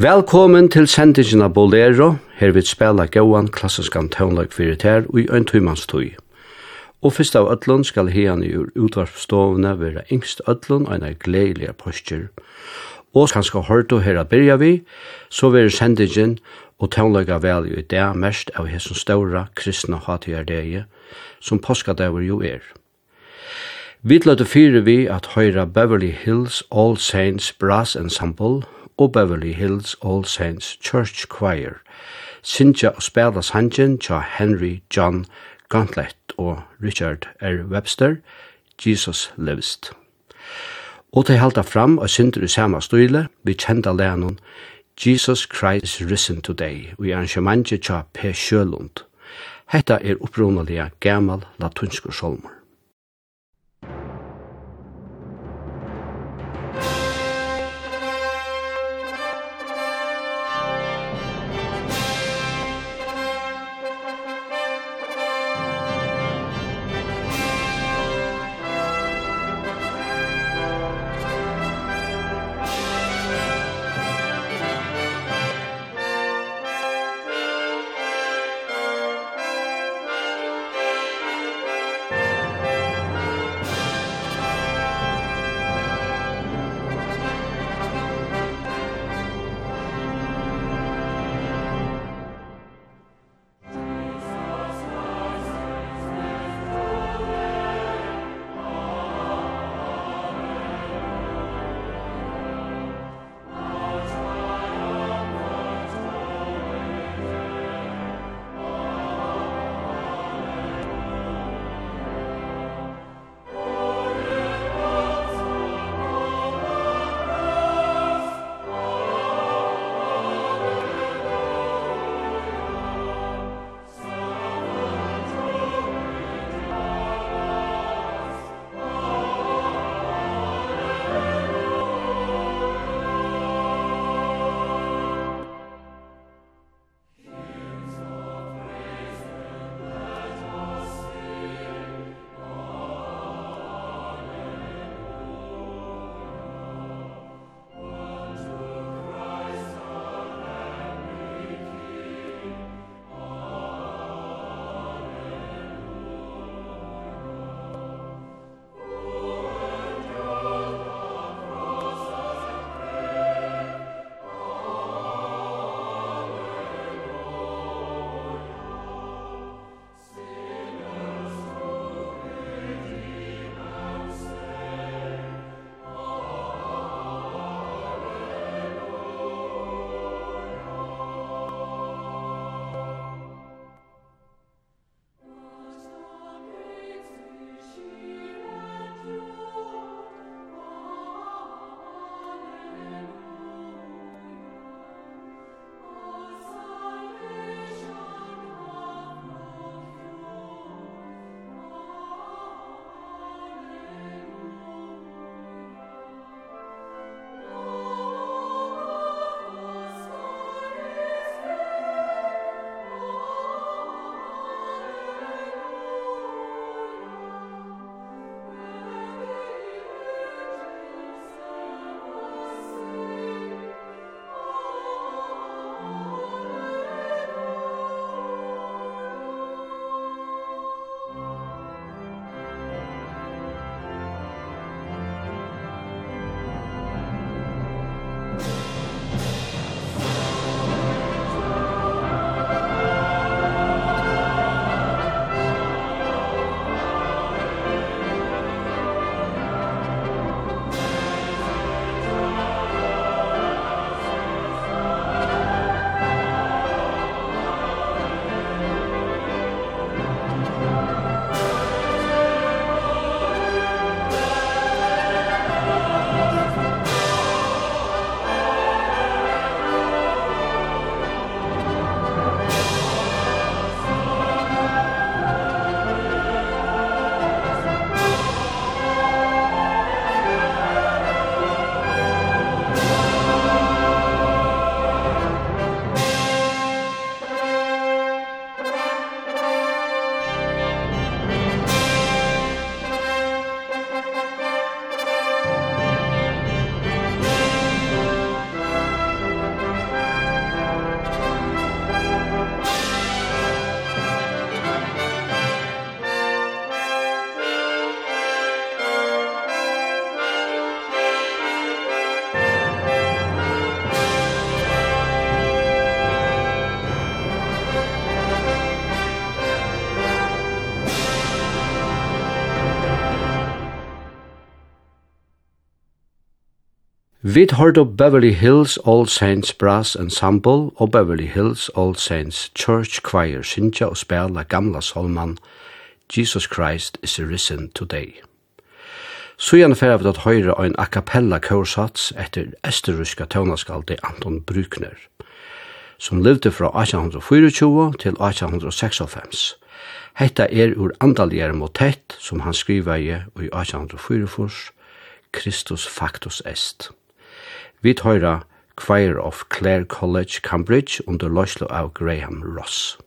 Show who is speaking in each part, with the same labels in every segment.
Speaker 1: Velkommen til sendingen av Bolero, her vi spela gauan klassiskan tøvnlag fyrir tær og i ein tøymanstøy. Og fyrst av ötlun skal hian i utvarpstovene vera yngst ötlun og eina gleilige postur. Og kanska hortu her a byrja vi, så vera sendingen og tøvnlaga vel i det mest av hesson ståra kristna hatgjerdegi, som påskadaur jo er. Vi lødde fyrir vi at høyra Beverly Hills All Saints Brass Ensemble, og Beverly Hills All Saints Church Choir, Sintja og spela sangen tja Henry John Gauntlet og Richard R. Webster, Jesus Lives. Og til halda fram og synder i sama støyle, vi kjenda lennon Jesus Christ is Risen Today, og i arrangementet tja P. Sjølund. Hetta er upprunaliga gammal latunskur solmur. Vi hørt opp Beverly Hills All Saints Brass Ensemble og Beverly Hills All Saints Church Choir synsja og spela gamla solman Jesus Christ is risen today. Så gjerne fer vi at høyre ein a cappella korsats etter esteruska tøvnaskaldi Anton Brukner, som levde fra 1824 til 1896. Hetta er ur andaligere motett som han skriva i i 1844, Kristus factus est. Vi tøyra Choir of Clare College, Cambridge, under løslo av Graham Ross.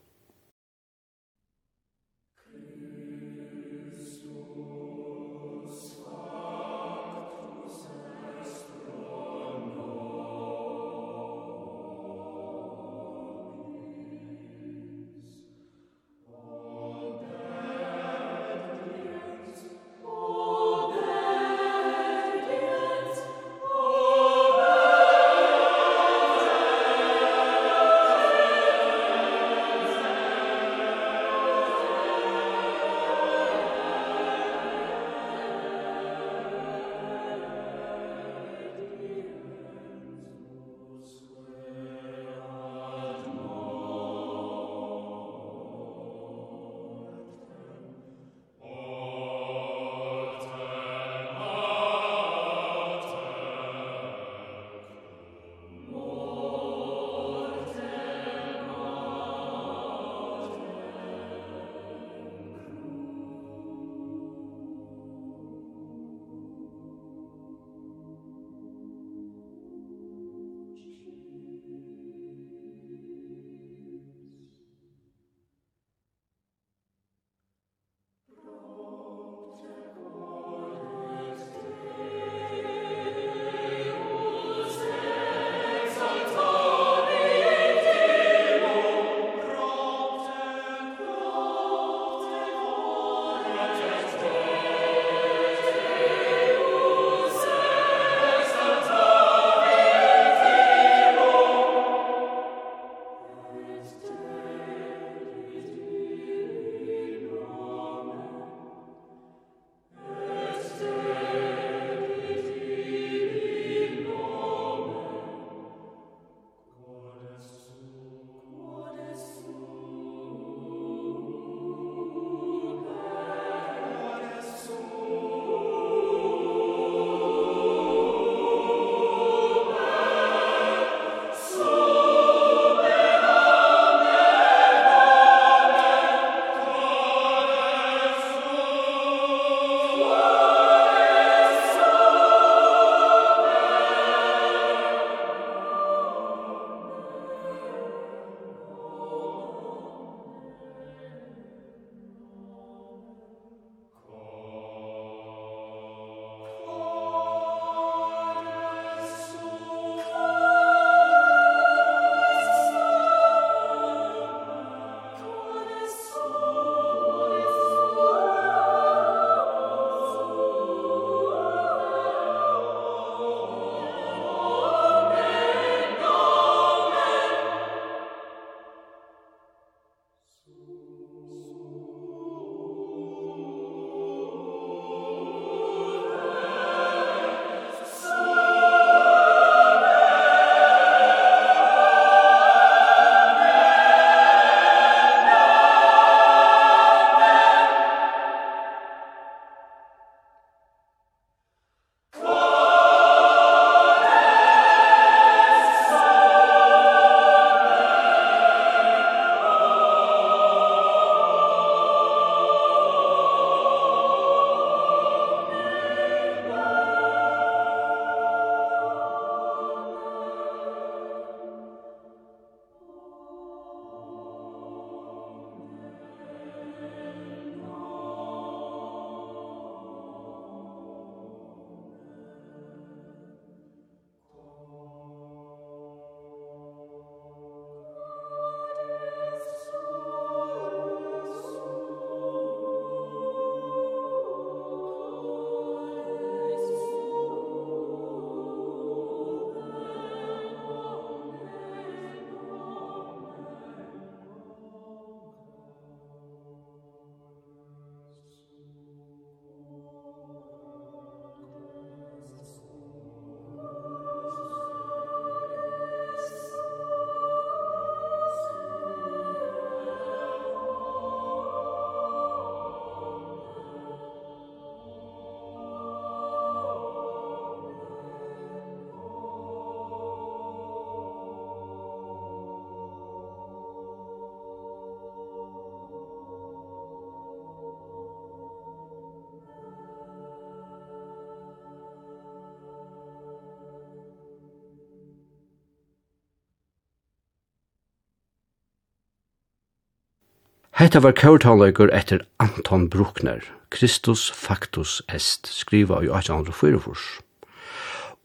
Speaker 1: Hetta var kjørtanleikur etter Anton Bruckner, Christus Factus Est, skriva i 1844.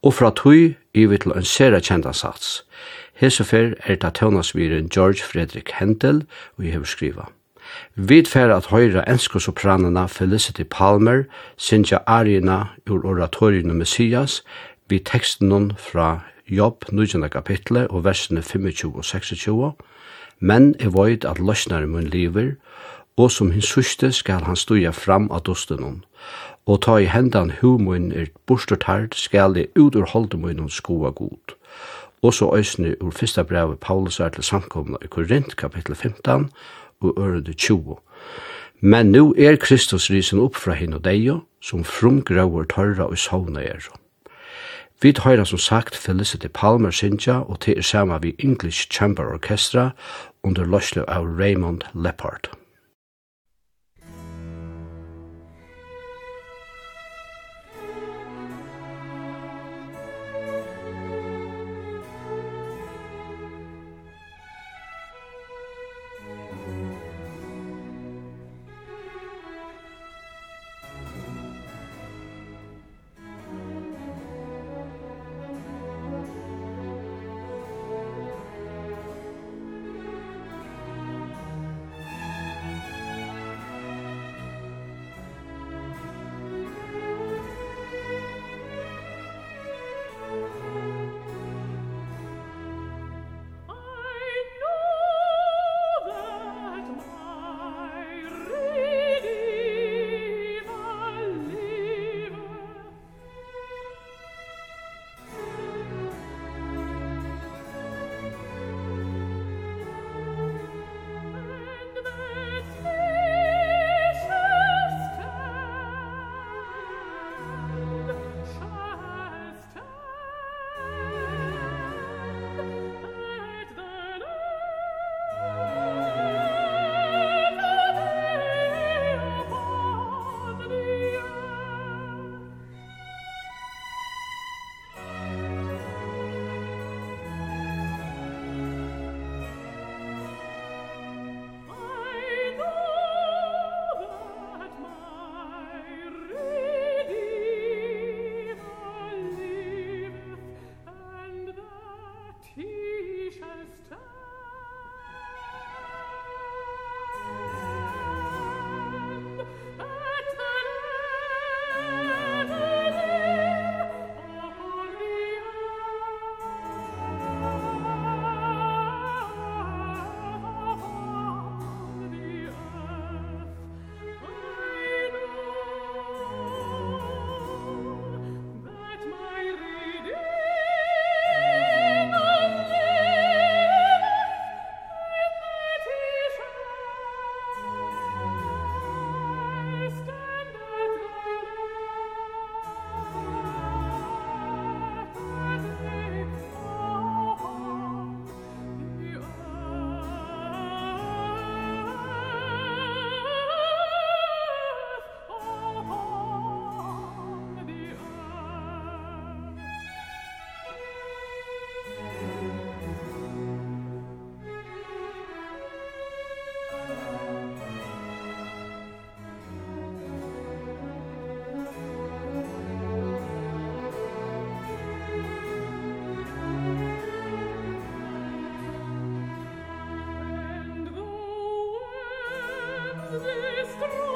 Speaker 1: Og fra tui yvir til en sera kjenda sats. Hesefer er ta tøvnasviren George Fredrik Hendel, og jeg hever skriva. Vi fer at høyra enskosopranana Felicity Palmer, Sinja Arina ur oratorien Messias, vi teksten fra Jobb 19. kapitlet og versene 25 og 26, men er void at løsnare mun liver, og som hins syste skal han stuja fram av dustenon, og ta i hendan humoin er borstertard skal det ut ur holdemoinon skoa god. Og så øysne ur fyrsta brev Paulus er til samkomna i Korint, kapittel 15, og ørende 20. Men nu er Kristus risen opp fra hinn og deio, som frumgrauer tørra og sovna er. Vi tar som sagt Felicity Palmer Sintja og til er sama vi English Chamber Orchestra under løsle av Raymond Leppard. ist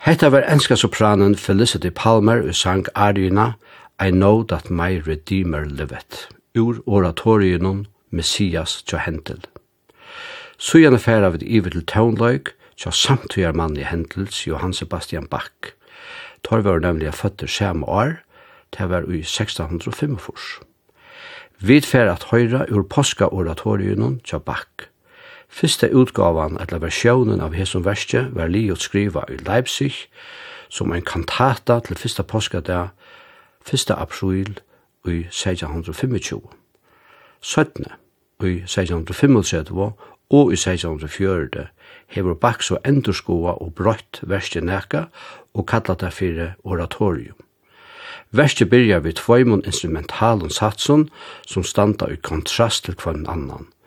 Speaker 1: Hetta var enska sopranen Felicity Palmer og sang Arjuna I Know That My Redeemer liveth ur oratorienon Messias tja Hentel. Sujane færa vid iver til Tånløyk tja samtøyar mann i Hentels Johann Sebastian Bach. Tor var nemlig føtter samme år, til var i 1645. Vi færa at høyra ur påska oratorienon tja Bach. Fyrsta utgavan, eller versjonen av hesum verste, var liot skriva i Leipzig, som en kantata til fyrsta påskadag, 1. april i 1625. 17. i 1635 og i 1640 hever Bach og endurskoa og brøtt verste neka og kalla det fyrir oratorium. Verste byrja við tveimun instrumentalun satsun som standa i kontrast til kvann annan –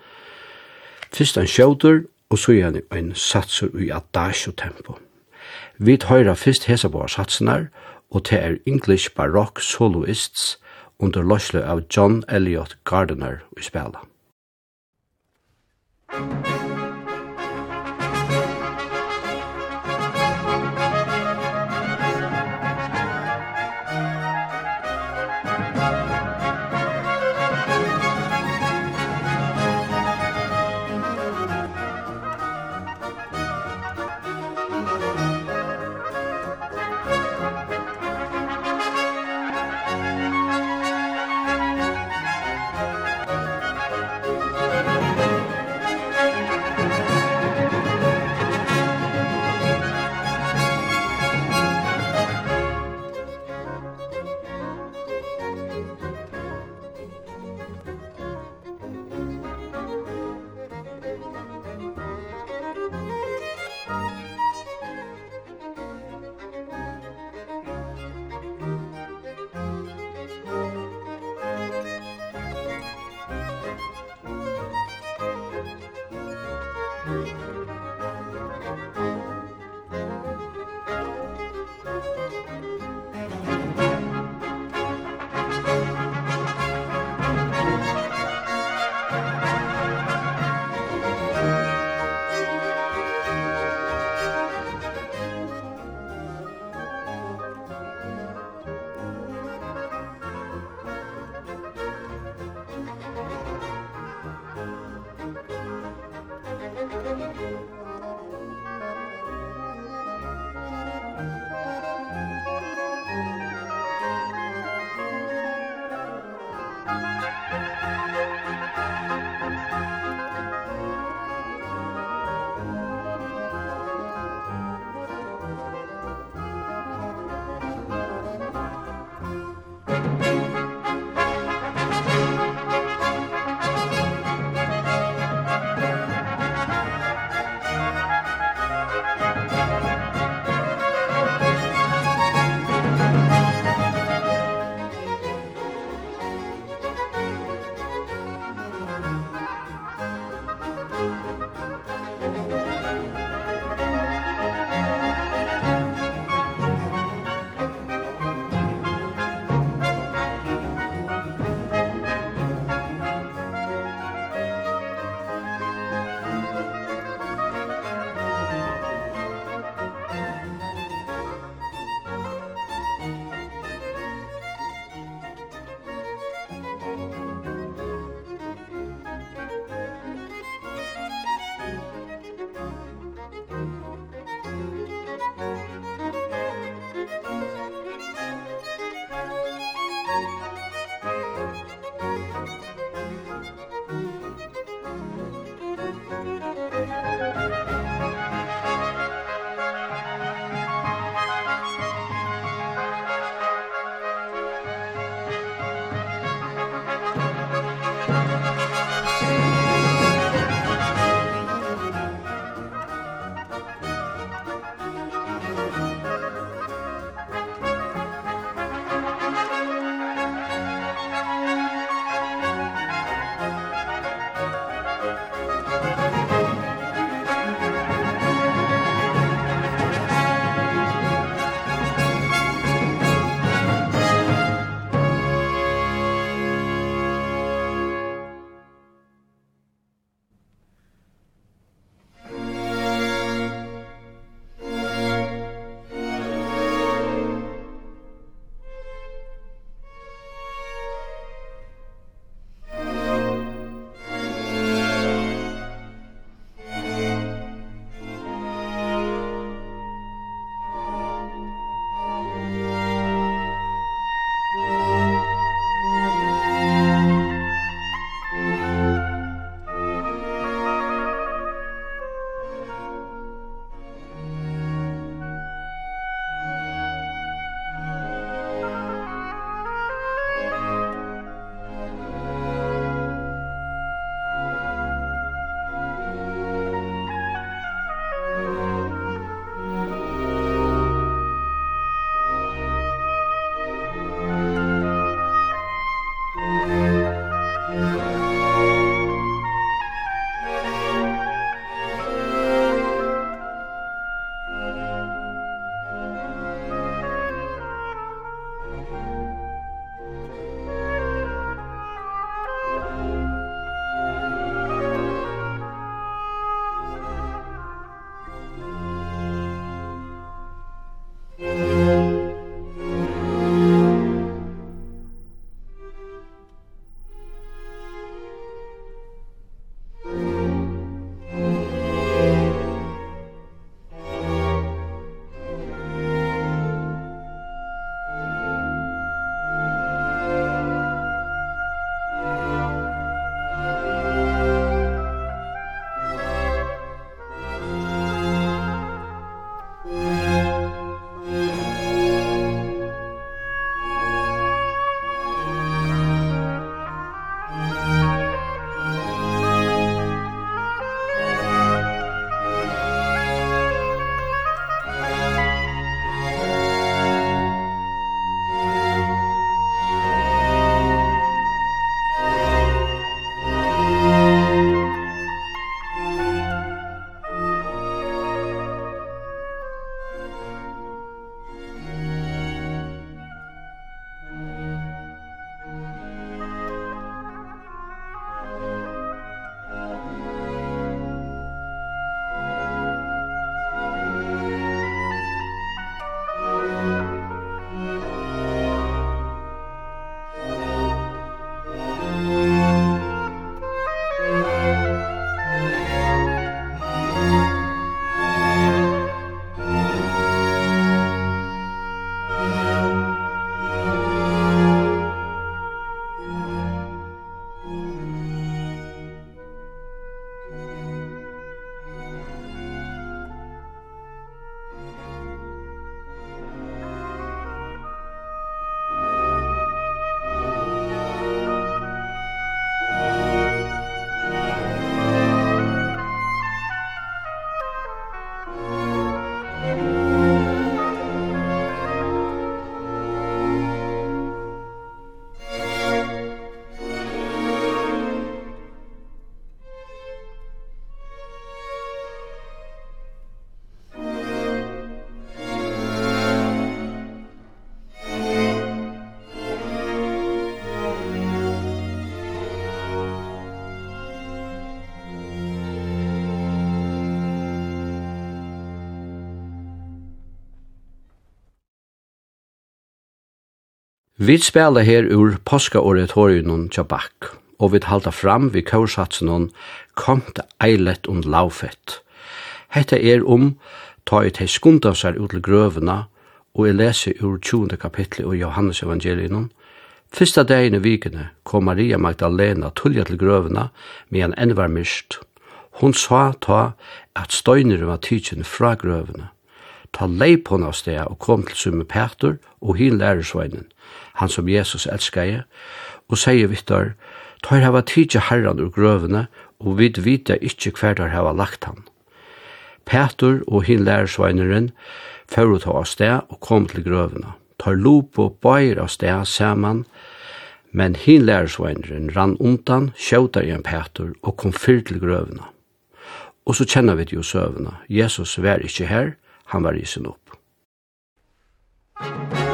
Speaker 1: Fyrst ein skjótur og så gjerne ein satsur i adagio-tempo. Vi høyra fyrst hesa på satsunar, og det er English Baroque Soloists under løsle av John Elliot Gardiner i spela. Musik Vi spela her ur påskaoratoriunen tja bakk, og vi halda fram vi kaursatsen «Komt eilet und laufet». Hetta er om ta i tei skunda seg ut til grøvena, og jeg leser ur 20. kapitlet og Johannes evangelien. Fyrsta dagen i vikene kom Maria Magdalena tullja til grøvena, men enn var myrst. Hon sa ta at støyner var tidsin fra grøvene. Ta leip hon av sted og kom til summe Peter og hin lærersveinen han som Jesus elskaði, og sier vittar, «Tar hava tidsi herran ur grøvene, og vid vita ikkje hver der hava lagt han. Petur og hin lærersveineren fører ta av sted og kom til grøvene. Tar lop og bøyer av sted saman, men hin lærersveineren rann undan, sjøtar igjen Petur og kom fyr til grøvene. Og så kjenner vi jo søvene. Jesus var ikkje her, han var risen opp. Thank.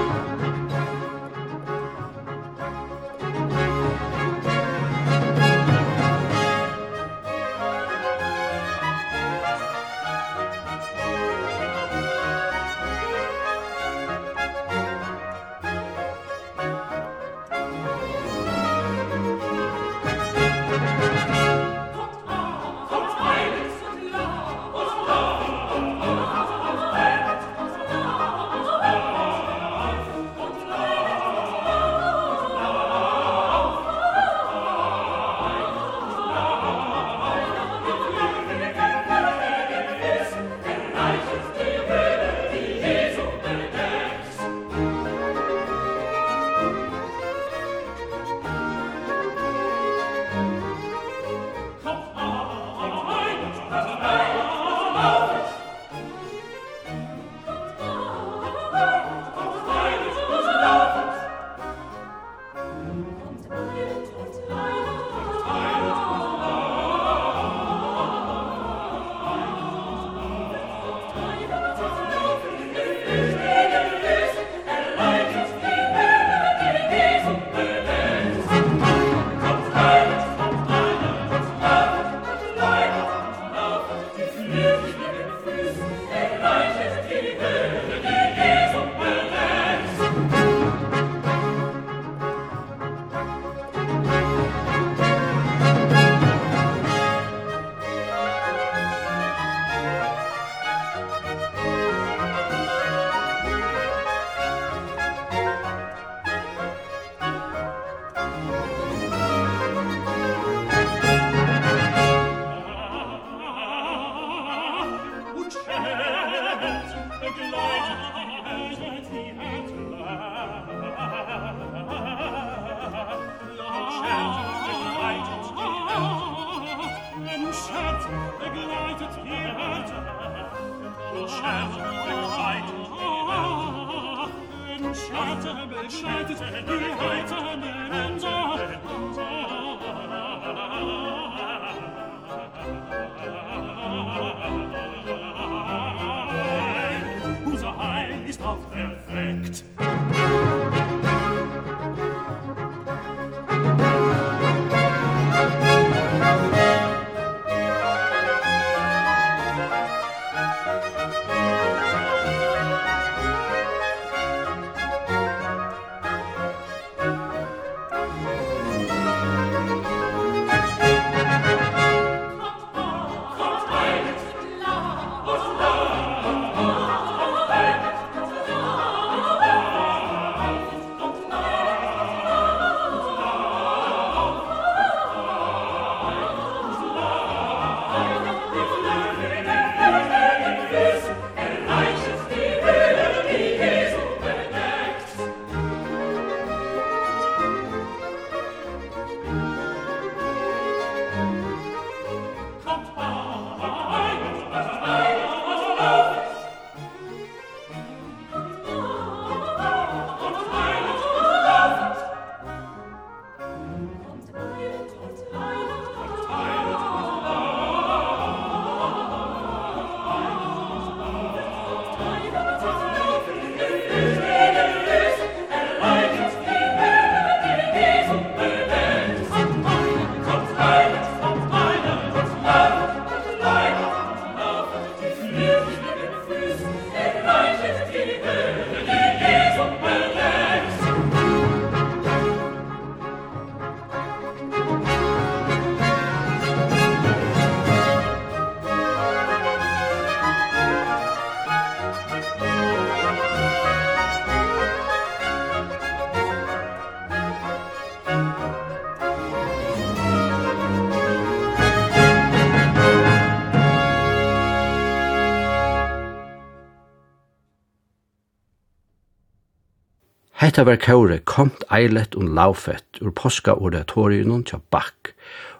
Speaker 1: Hetta var kåre komt eilet un laufett ur poska oratorien tja bakk,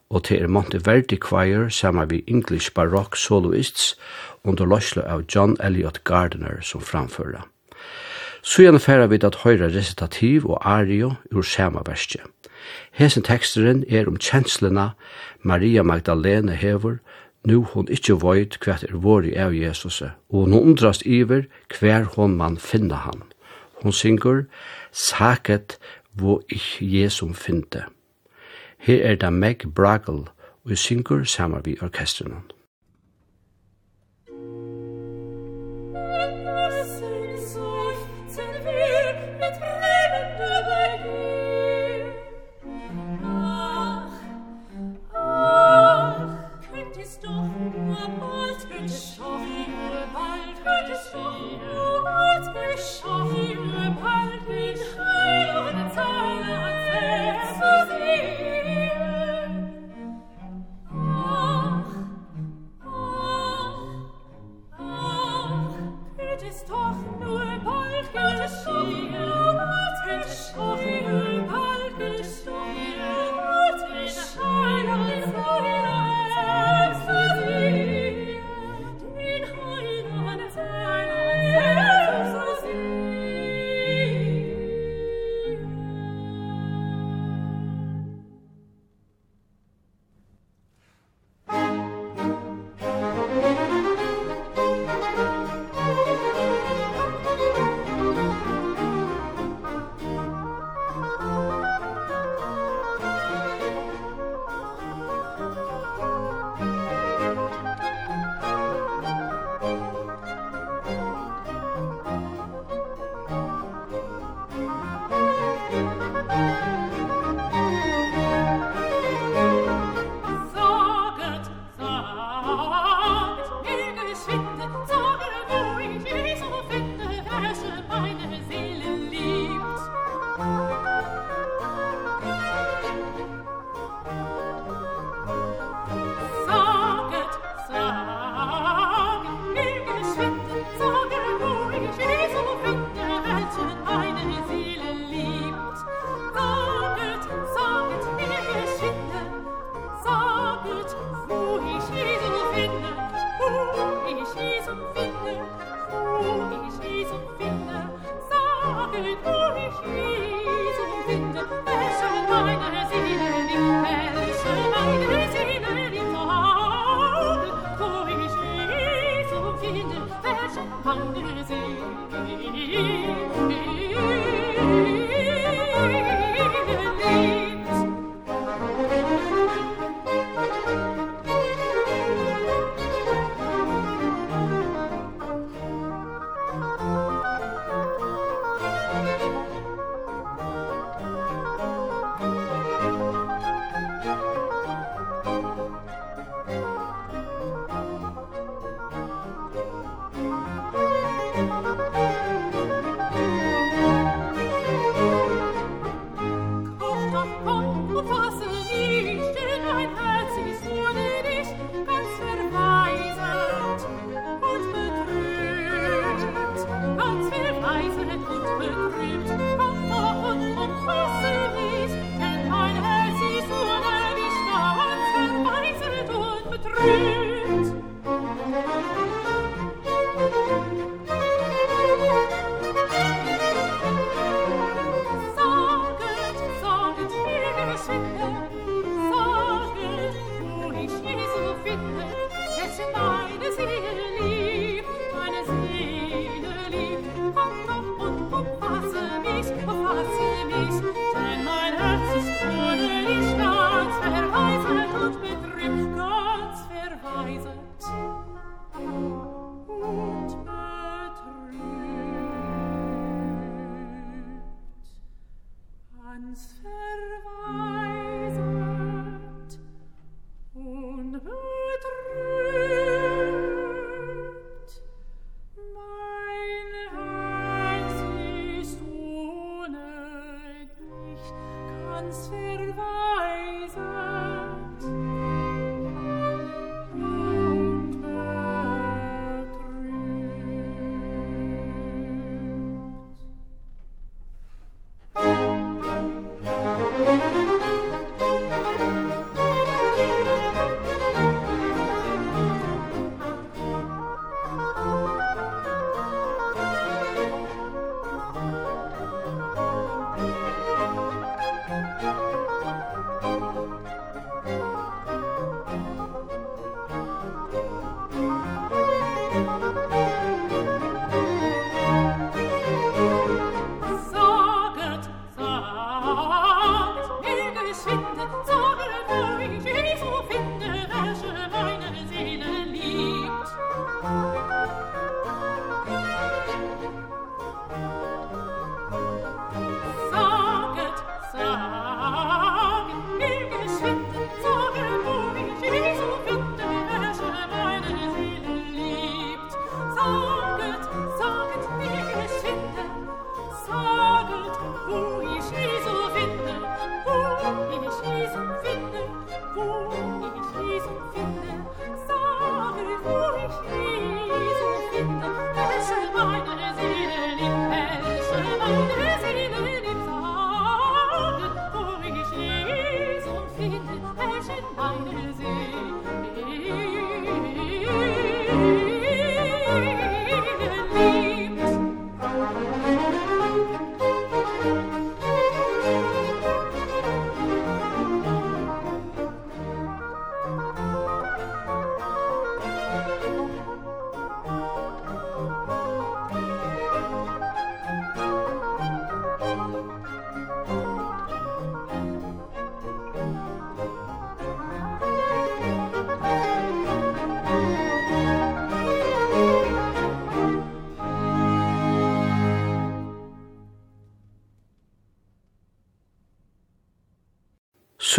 Speaker 1: og til er Monteverdi Choir saman vi English Baroque Soloists under løslo av John Elliot Gardiner som framføra. Så gjerne færa vi at høyra recitativ og ario ur sama verste. Hesen teksteren er om kjenslena Maria Magdalene hever, nu hon ikkje void kvært er vår av Jesus, og hon undrast iver hver hon man finna han. Hon synger saket vo ich jesum finde. Her er da Meg Bragel, og synger saman vi
Speaker 2: orkestrenen.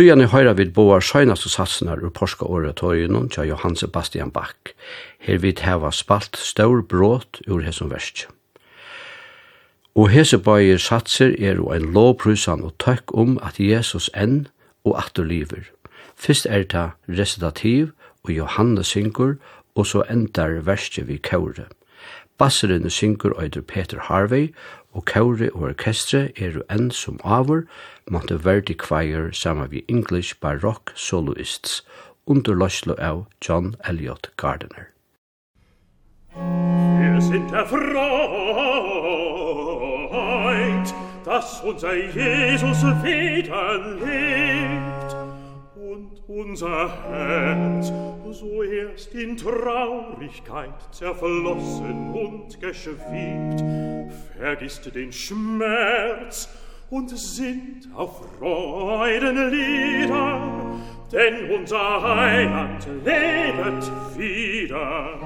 Speaker 1: Sujane høyra vid boar søgnaste satsnar ur porska oratorien tja Johann Sebastian Bach. Her vid heva spalt staur bråt ur hesson versk. Og hese bøyer satser er jo en lovprusan og tøkk om at Jesus enn og atter liver. Fyrst er ta recitativ og Johanne syngur, og så endar verskje vi kaure. Basseren syngur øyder Peter Harvey, og kåre og orkestre eru enn som avur Monteverdi Choir saman vi English Baroque Soloists under løslo av John Elliot Gardiner.
Speaker 3: Wir sind erfreut, dass unser Jesus wiederlebt unser Herz, so erst in Traurigkeit zerflossen und geschwiebt, vergisst den Schmerz und sind auf Freudenlieder, denn unser Heiland lebet wieder.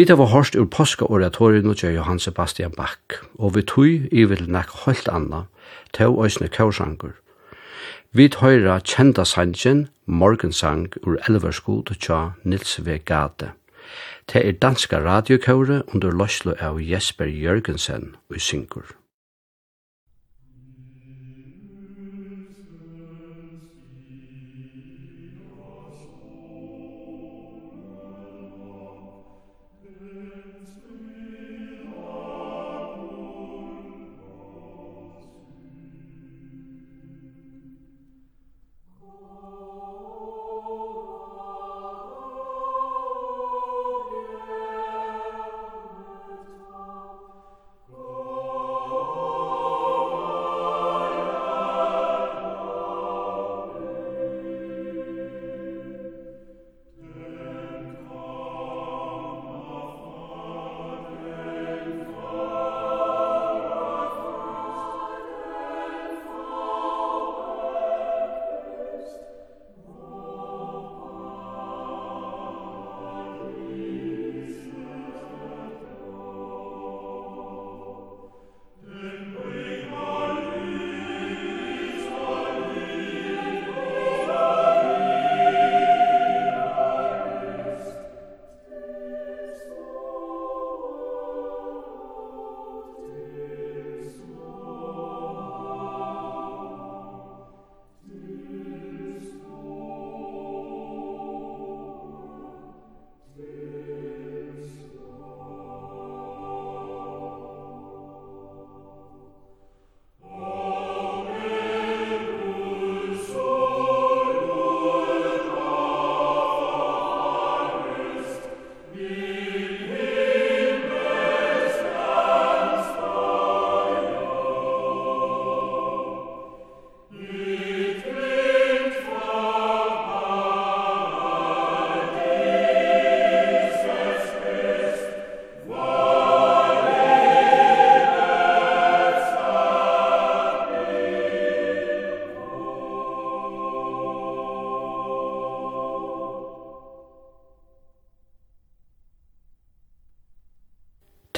Speaker 1: Vi tar var hørst ur påskaoratorien og gjør Johan Sebastian Bach, og vi tog i vil nek holdt anna, til òsne kaursangur. Vi høyra kjenda sangen Morgensang ur Elverskod tja Nils V. Gade. Det er danska radiokåre under løslo av Jesper Jørgensen og syngur.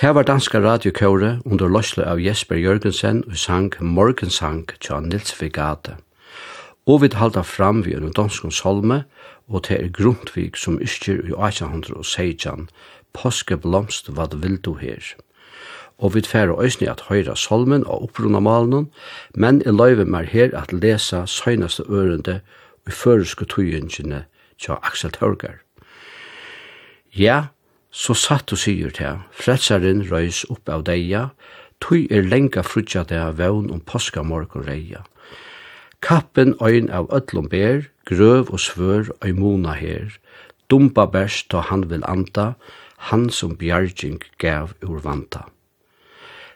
Speaker 1: Det var danska radiokåre under løsle av Jesper Jørgensen og sang Morgensang tja Nils Vigate. Og vi halda fram vi en dansk solme, og det er Grundtvig som yskyr i 1816, Påske blomst, vad vil du her? Og vi tfer og øsni at høyra solmen og opprunna malen, men i løyve mer her at lesa søgnaste ørende i føreske tøyingene tja Axel Tørgar. Ja, Så satt du sier til, frelsaren røys opp av deia, tui er lenga frutja dea vevn om påskamorg og reia. Kappen øyn av ötlom ber, grøv og svør og mona her, dumpa bæst ta han vil anda, han som bjarging gav ur vanta.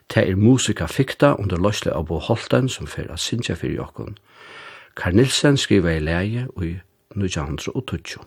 Speaker 1: Det er musika fikta under løsle av Bo Holten som fyrir a sinja fyrir jokkun. Karl Nilsen skriva i leie og i 1908.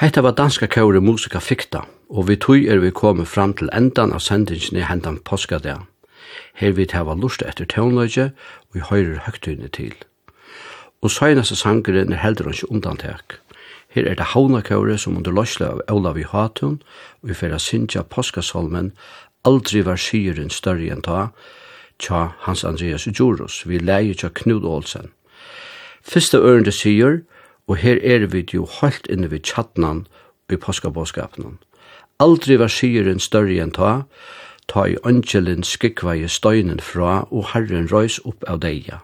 Speaker 1: Hetta var danska kåre musika fikta, og vi tog er vi kommet fram til endan av sendingen i hendan påskadag. Her vi hava lust etter tøvnløyge, og vi høyrer høgtøyne til. Og søgnaste sangeren er heldur ikke undantek. Her er det havnakåre som under løsle av Olav i Hatun, og vi fyrir sinja påskasolmen, Aldri var syren større enn ta, tja Hans Andreas Jorus, vi leie tja Knud Olsen. Fyrste ørende sier, Og her er vi jo helt inne ved tjattnan i påskabåskapen. Aldri var syren større enn ta, ta i ønskjelen skikva i støynen fra, og herren røys opp av deia.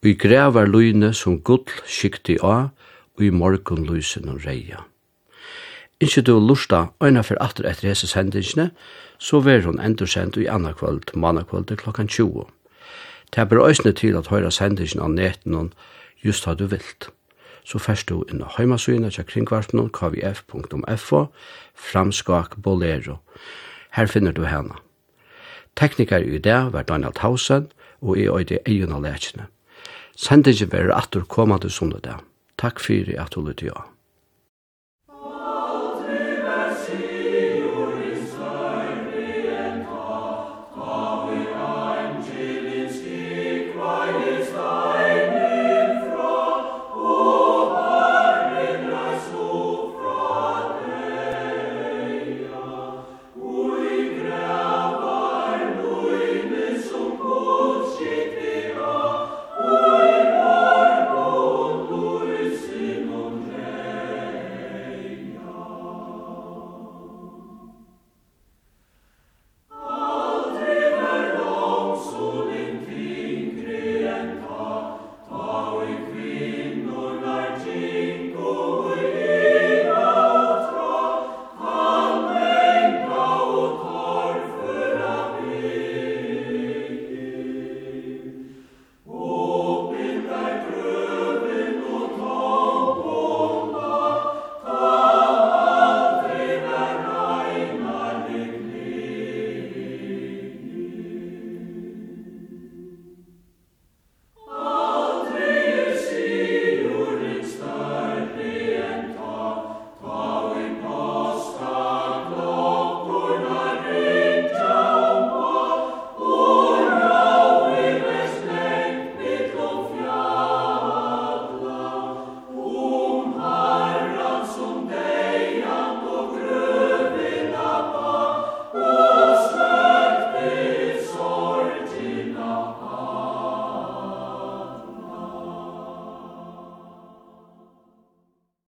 Speaker 1: Og i grevar løyne som gull skikti av, og i morgon lysen og reia. Innskje du lusta øyna for atter etter hese sendingsne, så ver hun endursendt i anna kvöld, manna kvöld klokkan 20. Det er bra til at høyra sendingsne av netten just har du vilt så først du inn á heimasøyna til kringvarpnum kvf.fo framskak bolero. Her finner du henne. Teknikar i det var Daniel Tausen, og jeg øyde egen av lekene. Sendingen blir atter kommande sundag. Takk fyrir at du lytte av.